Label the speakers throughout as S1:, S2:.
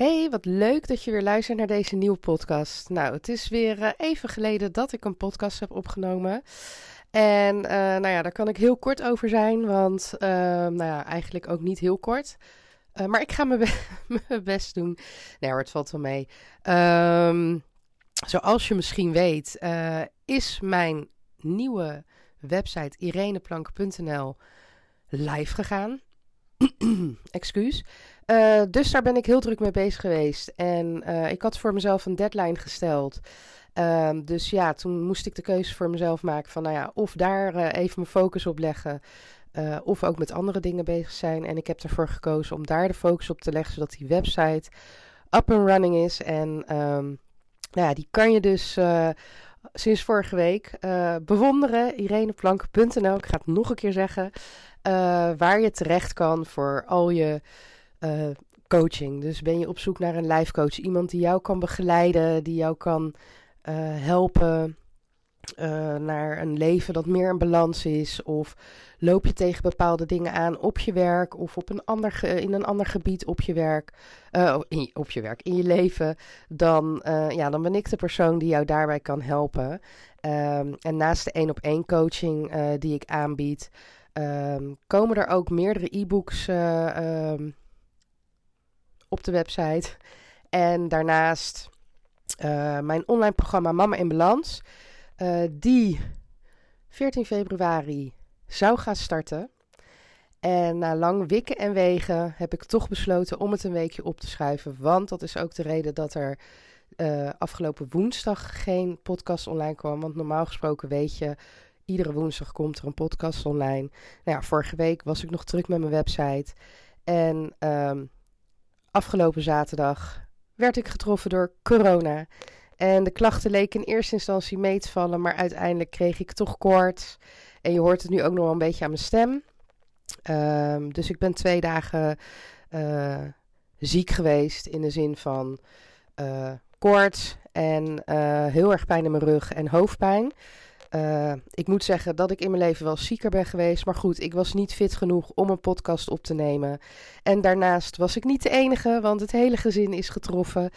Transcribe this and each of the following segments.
S1: Hey, wat leuk dat je weer luistert naar deze nieuwe podcast. Nou, het is weer eh, even geleden dat ik een podcast heb opgenomen. En eh, nou ja, daar kan ik heel kort over zijn, want uh, nou ja, eigenlijk ook niet heel kort. Maar ik ga mijn, be mijn best doen. Nee hoor, het valt wel mee. Um, zoals je misschien weet, is mijn nieuwe website ireneplank.nl live gegaan. Excuus. Uh, dus daar ben ik heel druk mee bezig geweest. En uh, ik had voor mezelf een deadline gesteld. Uh, dus ja, toen moest ik de keuze voor mezelf maken van, nou ja, of daar uh, even mijn focus op leggen. of ook met andere dingen bezig zijn. En ik heb ervoor gekozen om daar de focus op te leggen, zodat die website up and running is. En um, nou ja, die kan je dus sinds vorige week bewonderen. ireneplank.nl, ik ga het nog een keer zeggen. waar je terecht kan voor al je uh, coaching. Dus ben je op zoek naar een life coach, iemand die jou kan begeleiden, die jou kan uh, helpen uh, naar een leven dat meer in balans is, of loop je tegen bepaalde dingen aan op je werk of op een ander in een ander gebied op je werk, in, op je werk in je leven, dan, ja, dan ben ik de persoon die jou daarbij kan helpen. Um, en naast de één op één coaching die ik aanbied. Um, komen er ook meerdere e-books um, op de website. En daarnaast uh, mijn online programma Mama in Balans. Uh, die 14 februari zou gaan starten. En na lang wikken en wegen heb ik toch besloten om het een weekje op te schuiven. Want dat is ook de reden dat er uh, afgelopen woensdag geen podcast online kwam. Want normaal gesproken weet je, iedere woensdag komt er een podcast online. Nou ja, vorige week was ik nog druk met mijn website. En um, afgelopen zaterdag werd ik getroffen door corona. En de klachten leken in eerste instantie mee te vallen, maar uiteindelijk kreeg ik toch koorts. En je hoort het nu ook nog wel een beetje aan mijn stem. Um, dus ik ben twee dagen uh, ziek geweest in de zin van uh, koorts en uh, heel erg pijn in mijn rug en hoofdpijn. Uh, ik moet zeggen dat ik in mijn leven wel zieker ben geweest. Maar goed, ik was niet fit genoeg om een podcast op te nemen. En daarnaast was ik niet de enige, want het hele gezin is getroffen.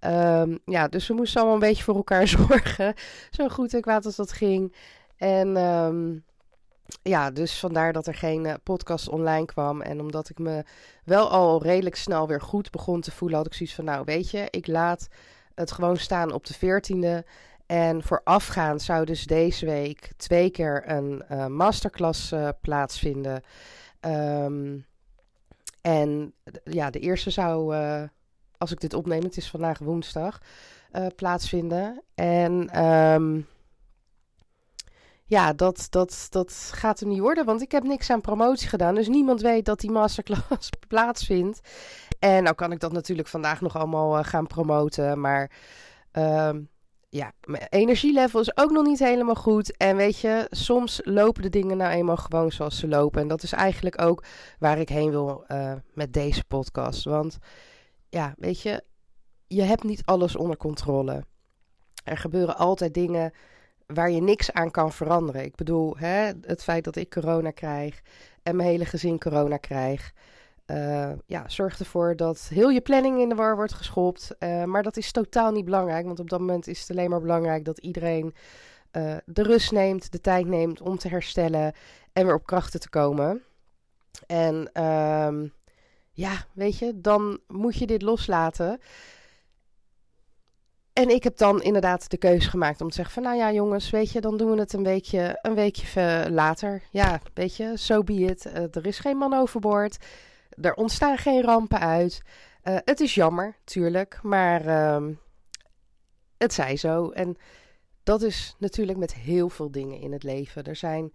S1: Um, ja, dus we moesten allemaal een beetje voor elkaar zorgen. Zo goed en kwaad als dat ging. En um, ja, dus vandaar dat er geen uh, podcast online kwam. En omdat ik me wel al redelijk snel weer goed begon te voelen, had ik zoiets van: nou, weet je, ik laat het gewoon staan op de 14e. En voorafgaand zou dus deze week twee keer een uh, masterclass uh, plaatsvinden. Um, en ja, de eerste zou, uh, als ik dit opneem, het is vandaag woensdag, plaatsvinden. En um, ja, dat, dat, dat gaat er niet worden, want ik heb niks aan promotie gedaan. Dus niemand weet dat die masterclass plaatsvindt. En nou kan ik dat natuurlijk vandaag nog allemaal gaan promoten, maar... Um, ja, mijn energielevel is ook nog niet helemaal goed. En weet je, soms lopen de dingen nou eenmaal gewoon zoals ze lopen. En dat is eigenlijk ook waar ik heen wil uh, met deze podcast. Want ja, weet je, je hebt niet alles onder controle. Er gebeuren altijd dingen waar je niks aan kan veranderen. Ik bedoel, hè, het feit dat ik corona krijg en mijn hele gezin corona krijgt. Uh, ja, zorg ervoor dat heel je planning in de war wordt geschopt. Uh, maar dat is totaal niet belangrijk, want op dat moment is het alleen maar belangrijk dat iedereen uh, de rust neemt, de tijd neemt om te herstellen en weer op krachten te komen. En um, ja, weet je, dan moet je dit loslaten. En ik heb dan inderdaad de keuze gemaakt om te zeggen van, nou ja jongens, weet je, dan doen we het een weekje, een weekje later. Ja, weet je, so be er is geen man overboord. Er ontstaan geen rampen uit. Uh, het is jammer, tuurlijk, maar uh, het zij zo. En dat is natuurlijk met heel veel dingen in het leven. Er zijn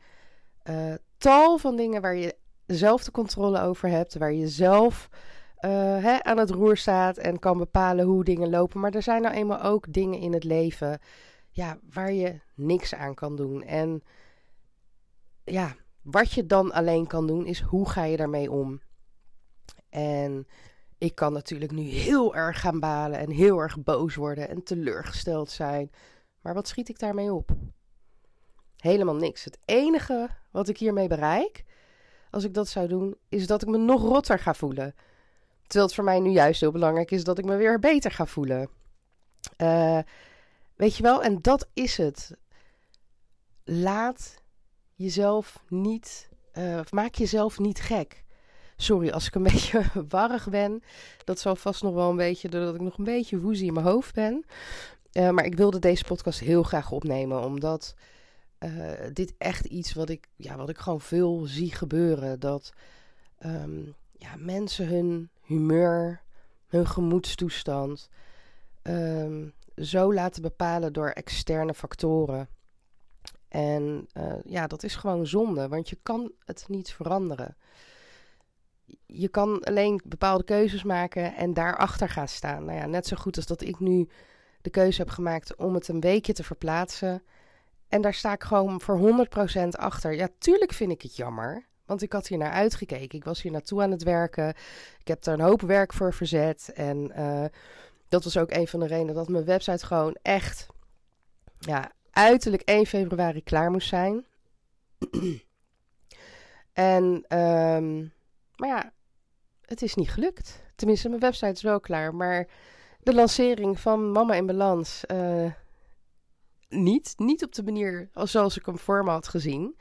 S1: uh, tal van dingen waar je zelf de controle over hebt, waar je zelf uh, hè, aan het roer staat en kan bepalen hoe dingen lopen. Maar er zijn nou eenmaal ook dingen in het leven ja, waar je niks aan kan doen. En ja, wat je dan alleen kan doen, is hoe ga je daarmee om? En ik kan natuurlijk nu heel erg gaan balen en heel erg boos worden en teleurgesteld zijn. Maar wat schiet ik daarmee op? Helemaal niks. Het enige wat ik hiermee bereik, als ik dat zou doen, is dat ik me nog rotter ga voelen. Terwijl het voor mij nu juist heel belangrijk is dat ik me weer beter ga voelen. Uh, weet je wel, en dat is het. Laat jezelf niet, uh, maak jezelf niet gek. Sorry als ik een beetje warrig ben. Dat zal vast nog wel een beetje doordat ik nog een beetje woezie in mijn hoofd ben. Uh, maar ik wilde deze podcast heel graag opnemen, omdat uh, dit echt iets wat ik, ja, wat ik gewoon veel zie gebeuren. Dat um, ja, mensen hun humeur, hun gemoedstoestand um, zo laten bepalen door externe factoren. En uh, ja, dat is gewoon zonde, want je kan het niet veranderen. Je kan alleen bepaalde keuzes maken en daarachter gaan staan. Nou ja, net zo goed als dat ik nu de keuze heb gemaakt om het een weekje te verplaatsen. En daar sta ik gewoon voor 100% achter. Ja, tuurlijk vind ik het jammer. Want ik had hier naar uitgekeken. Ik was hier naartoe aan het werken. Ik heb er een hoop werk voor verzet. En uh, dat was ook een van de redenen dat mijn website gewoon echt ja, uiterlijk 1 februari klaar moest zijn. en, um, maar ja, het is niet gelukt. Tenminste, mijn website is wel klaar. Maar de lancering van Mama in Balans. Uh, niet. Niet op de manier zoals ik hem voor me had gezien.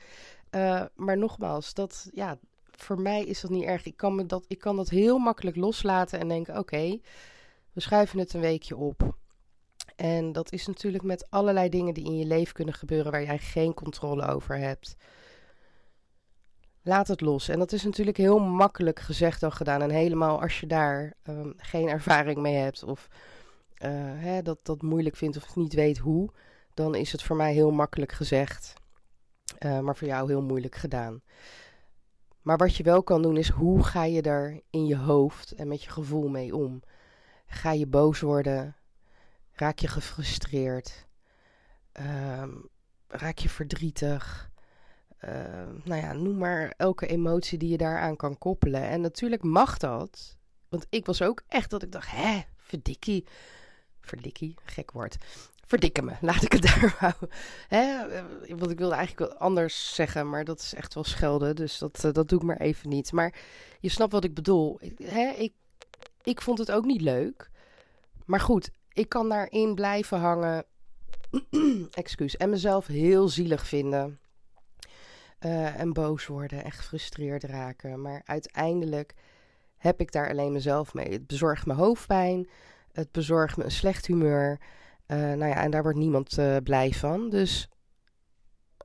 S1: Uh, maar nogmaals, dat, ja, voor mij is dat niet erg. Ik kan, me dat, ik kan dat heel makkelijk loslaten en denken: oké, we schuiven het een weekje op. En dat is natuurlijk met allerlei dingen die in je leven kunnen gebeuren waar jij geen controle over hebt. Laat het los. En dat is natuurlijk heel makkelijk gezegd dan gedaan. En helemaal als je daar um, geen ervaring mee hebt of uh, hè, dat, dat moeilijk vindt of niet weet hoe, dan is het voor mij heel makkelijk gezegd. Uh, maar voor jou heel moeilijk gedaan. Maar wat je wel kan doen is hoe ga je daar in je hoofd en met je gevoel mee om? Ga je boos worden? Raak je gefrustreerd? Um, raak je verdrietig? Uh, nou ja, noem maar elke emotie die je daaraan kan koppelen. En natuurlijk mag dat. Want ik was ook echt dat ik dacht, hè, verdikkie. Verdikkie, gek woord. Verdikken me, laat ik het daar houden. Hè? Want ik wilde eigenlijk wat anders zeggen, maar dat is echt wel schelden. Dus dat, uh, dat doe ik maar even niet. Maar je snapt wat ik bedoel. Hè, ik, ik vond het ook niet leuk. Maar goed, ik kan daarin blijven hangen. Excuus. En mezelf heel zielig vinden. Uh, en boos worden en gefrustreerd raken. Maar uiteindelijk heb ik daar alleen mezelf mee. Het bezorgt me hoofdpijn. Het bezorgt me een slecht humeur. Uh, nou ja, en daar wordt niemand uh, blij van. Dus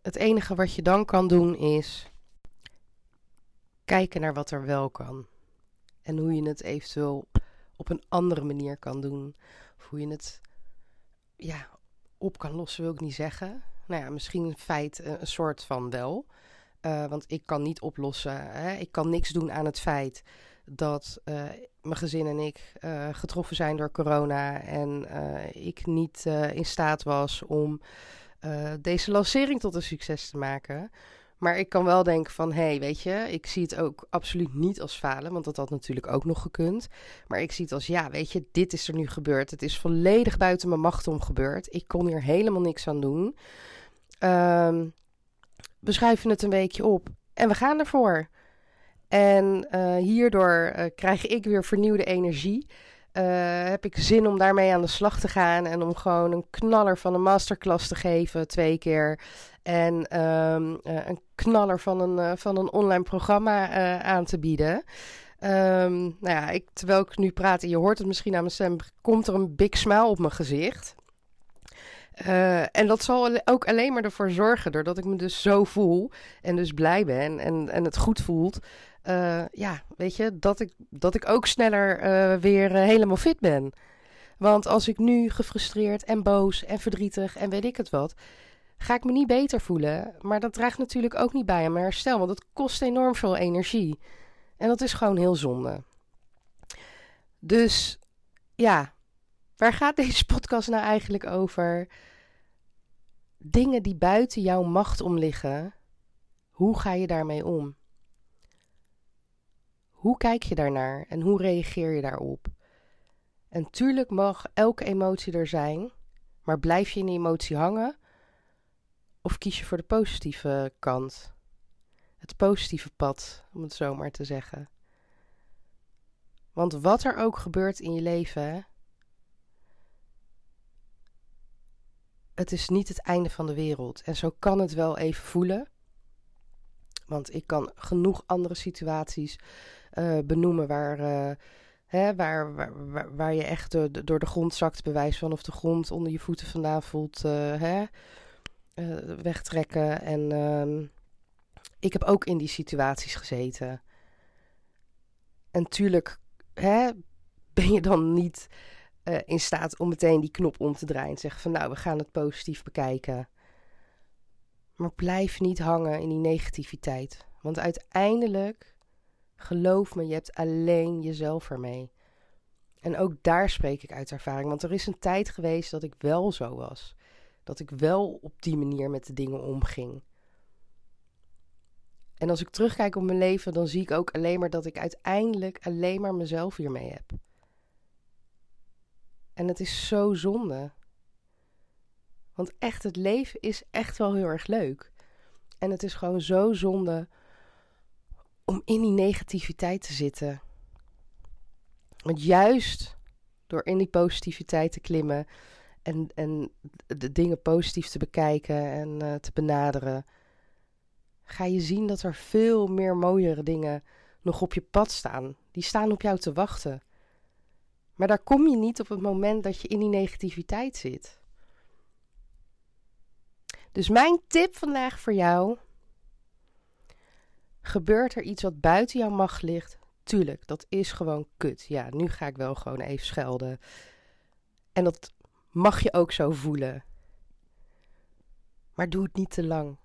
S1: het enige wat je dan kan doen is kijken naar wat er wel kan. En hoe je het eventueel op een andere manier kan doen. Of hoe je het ja, op kan lossen, wil ik niet zeggen. Nou ja, misschien een feit een soort van wel. Uh, want ik kan niet oplossen. Hè? Ik kan niks doen aan het feit dat uh, mijn gezin en ik uh, getroffen zijn door corona. En ik niet in staat was om deze lancering tot een succes te maken. Maar ik kan wel denken van, hé, hey, weet je, ik zie het ook absoluut niet als falen, want dat had natuurlijk ook nog gekund. Maar ik zie het als, ja, weet je, dit is er nu gebeurd. Het is volledig buiten mijn macht om gebeurd. Ik kon hier helemaal niks aan doen. Um, we schuiven het een weekje op en we gaan ervoor. En uh, hierdoor uh, krijg ik weer vernieuwde energie. Uh, heb ik zin om daarmee aan de slag te gaan en om gewoon een knaller van een masterclass te geven, twee keer. En um, een knaller van een, van een online programma aan te bieden. Um, nou ja, ik, terwijl ik nu praat en je hoort het misschien aan mijn stem, komt er een big smile op mijn gezicht. Uh, en dat zal ook alleen maar ervoor zorgen, doordat ik me dus zo voel en dus blij ben en, en het goed voelt. Uh, ja, weet je, dat ik, dat ik ook sneller uh, weer helemaal fit ben. Want als ik nu gefrustreerd en boos en verdrietig en weet ik het wat, ga ik me niet beter voelen. Maar dat draagt natuurlijk ook niet bij aan mijn herstel, want het kost enorm veel energie. En dat is gewoon heel zonde. Dus ja, waar gaat deze podcast nou eigenlijk over? Dingen die buiten jouw macht om liggen, hoe ga je daarmee om? Hoe kijk je daarnaar en hoe reageer je daarop? En tuurlijk mag elke emotie er zijn, maar blijf je in die emotie hangen of kies je voor de positieve kant? Het positieve pad, om het zo maar te zeggen. Want wat er ook gebeurt in je leven, het is niet het einde van de wereld. En zo kan het wel even voelen. Want ik kan genoeg andere situaties uh, benoemen waar, uh, hè, waar, waar, je echt door de grond zakt, bewijs van of de grond onder je voeten vandaan voelt uh, hè, wegtrekken. En ehm, ik heb ook in die situaties gezeten. En tuurlijk hè, ben je dan niet in staat om meteen die knop om te draaien. En zeggen van nou, we gaan het positief bekijken. Maar blijf niet hangen in die negativiteit. Want uiteindelijk, geloof me, je hebt alleen jezelf ermee. En ook daar spreek ik uit ervaring. Want er is een tijd geweest dat ik wel zo was. Dat ik wel op die manier met de dingen omging. En als ik terugkijk op mijn leven, dan zie ik ook alleen maar dat ik uiteindelijk alleen maar mezelf hiermee heb. En het is zo zonde. Want echt, het leven is echt wel heel erg leuk. En het is gewoon zo zonde om in die negativiteit te zitten. Want juist door in die positiviteit te klimmen en, en de dingen positief te bekijken en uh, te benaderen, ga je zien dat er veel meer mooiere dingen nog op je pad staan. Die staan op jou te wachten. Maar daar kom je niet op het moment dat je in die negativiteit zit. Dus mijn tip vandaag voor jou Gebeurt er iets wat buiten jouw macht ligt? Tuurlijk, dat is gewoon kut. Ja, nu ga ik wel gewoon even schelden. En dat mag je ook zo voelen. Maar doe het niet te lang.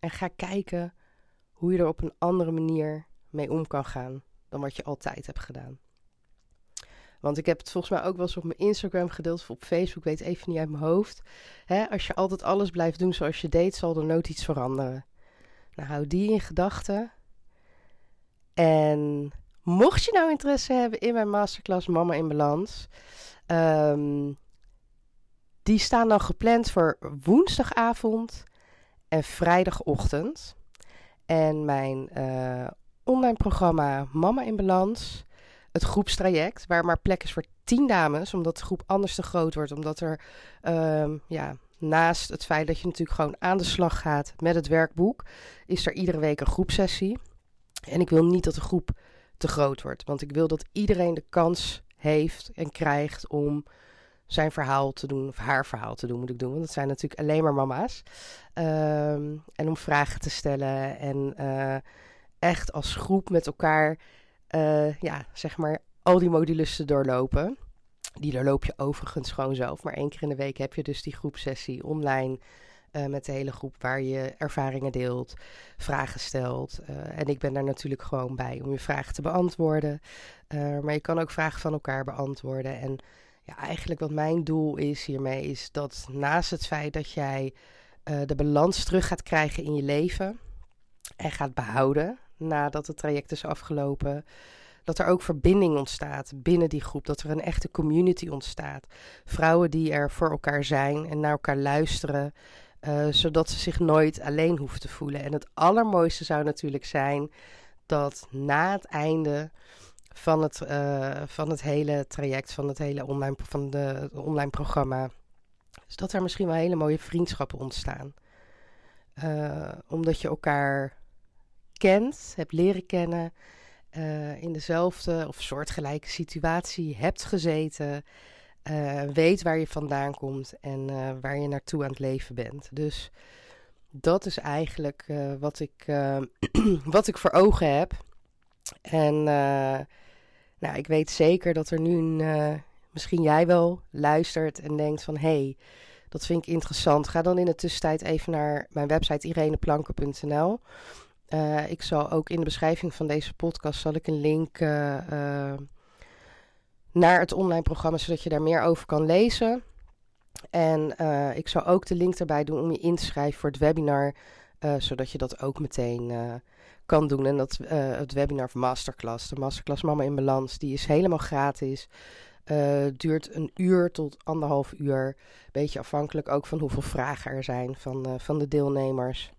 S1: En ga kijken hoe je er op een andere manier mee om kan gaan dan wat je altijd hebt gedaan. Want ik heb het volgens mij ook wel eens op mijn Instagram gedeeld of op Facebook, weet even niet uit mijn hoofd. als je altijd alles blijft doen zoals je deed, zal er nooit iets veranderen. Nou, hou die in gedachten. En mocht je nou interesse hebben in mijn masterclass Mama in Balans, ehm, die staan dan gepland voor woensdagavond en vrijdagochtend. En mijn uh, online programma Mama in Balans, het groepstraject, waar maar plek is voor tien dames, omdat de groep anders te groot wordt, omdat er um, ja, naast het feit dat je natuurlijk gewoon aan de slag gaat met het werkboek, is er iedere week een groepsessie. En ik wil niet dat de groep te groot wordt, want ik wil dat iedereen de kans heeft en krijgt om zijn verhaal te doen, of haar verhaal te doen, moet ik doen. Want dat zijn natuurlijk alleen maar mama's. Ehm, en om vragen te stellen en uh, echt als groep met elkaar, uh, ja, zeg maar, al die modules te doorlopen. Die doorloop je overigens gewoon zelf. Maar één keer in de week heb je dus die groepsessie online. Uh, met de hele groep waar je ervaringen deelt, vragen stelt. Uh, en ik ben daar natuurlijk gewoon bij om je vragen te beantwoorden. Maar je kan ook vragen van elkaar beantwoorden. En ja, eigenlijk wat mijn doel is hiermee, is dat naast het feit dat jij de balans terug gaat krijgen in je leven en gaat behouden nadat het traject is afgelopen dat er ook verbinding ontstaat binnen die groep. Dat er een echte community ontstaat. Vrouwen die er voor elkaar zijn en naar elkaar luisteren. Uh, zodat ze zich nooit alleen hoeven te voelen. En het allermooiste zou natuurlijk zijn dat na het einde van het, uh, van het hele traject, van het hele online, van de, online programma, dus dat er misschien wel hele mooie vriendschappen ontstaan. Uh, omdat je elkaar kent, hebt leren kennen uh, in dezelfde of soortgelijke situatie hebt gezeten, uh, weet waar je vandaan komt en uh, waar je naartoe aan het leven bent. Dus dat is eigenlijk wat, ik, wat ik voor ogen heb. En nou, ik weet zeker dat er nu een, misschien jij wel luistert en denkt van hé, hey, dat vind ik interessant. Ga dan in de tussentijd even naar mijn website ireneplanken.nl. Uh, ik zal ook in de beschrijving van deze podcast zal ik een link uh, uh, naar het online programma, zodat je daar meer over kan lezen. En ik zal ook de link erbij doen om je in te schrijven voor het webinar, zodat je dat ook meteen kan doen. En dat het webinar of masterclass, de masterclass Mama in Balans, die is helemaal gratis. Duurt een uur tot anderhalf uur. Beetje afhankelijk ook van hoeveel vragen er zijn van, van de deelnemers.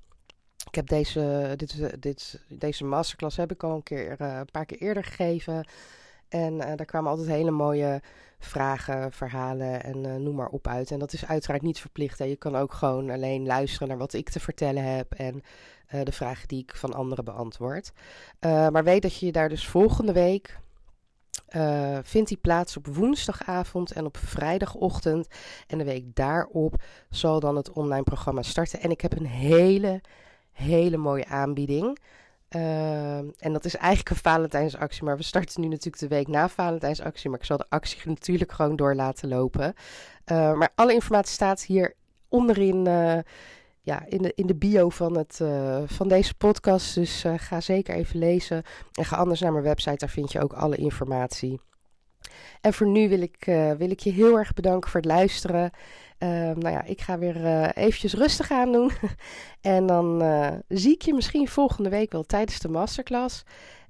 S1: Ik heb deze, dit, dit, deze masterclass heb ik al een, keer, uh, een paar keer eerder gegeven. En daar kwamen altijd hele mooie vragen, verhalen en noem maar op uit. En dat is uiteraard niet verplicht. Hè. Je kan ook gewoon alleen luisteren naar wat ik te vertellen heb en de vragen die ik van anderen beantwoord. maar weet dat je daar dus volgende week vindt die plaats op woensdagavond en op vrijdagochtend. En de week daarop zal dan het online programma starten. En ik heb een hele, hele mooie aanbieding. Uh, en dat is eigenlijk een Valentijnsactie, maar we starten nu natuurlijk de week na Valentijnsactie. Maar ik zal de actie natuurlijk gewoon door laten lopen. Uh, maar alle informatie staat hier onderin ja, in, de, in de bio van, het, uh, van deze podcast. Dus uh, ga zeker even lezen. En ga anders naar mijn website, daar vind je ook alle informatie. En voor nu wil ik, wil ik je heel erg bedanken voor het luisteren. Nou ja, ik ga weer eventjes rustig aan doen. en dan zie ik je misschien volgende week wel tijdens de masterclass.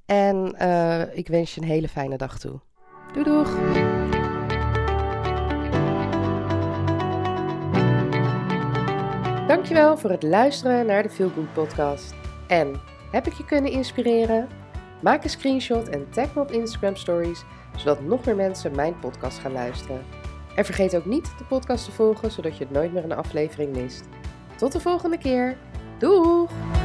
S1: En ik wens je een hele fijne dag toe. Doei doeg! Dankjewel voor het luisteren naar de Feel Good podcast. En heb ik je kunnen inspireren? Maak een screenshot en tag me op Instagram Stories, zodat nog meer mensen mijn podcast gaan luisteren. En vergeet ook niet de podcast te volgen, zodat je nooit meer een aflevering mist. Tot de volgende keer. Doeg!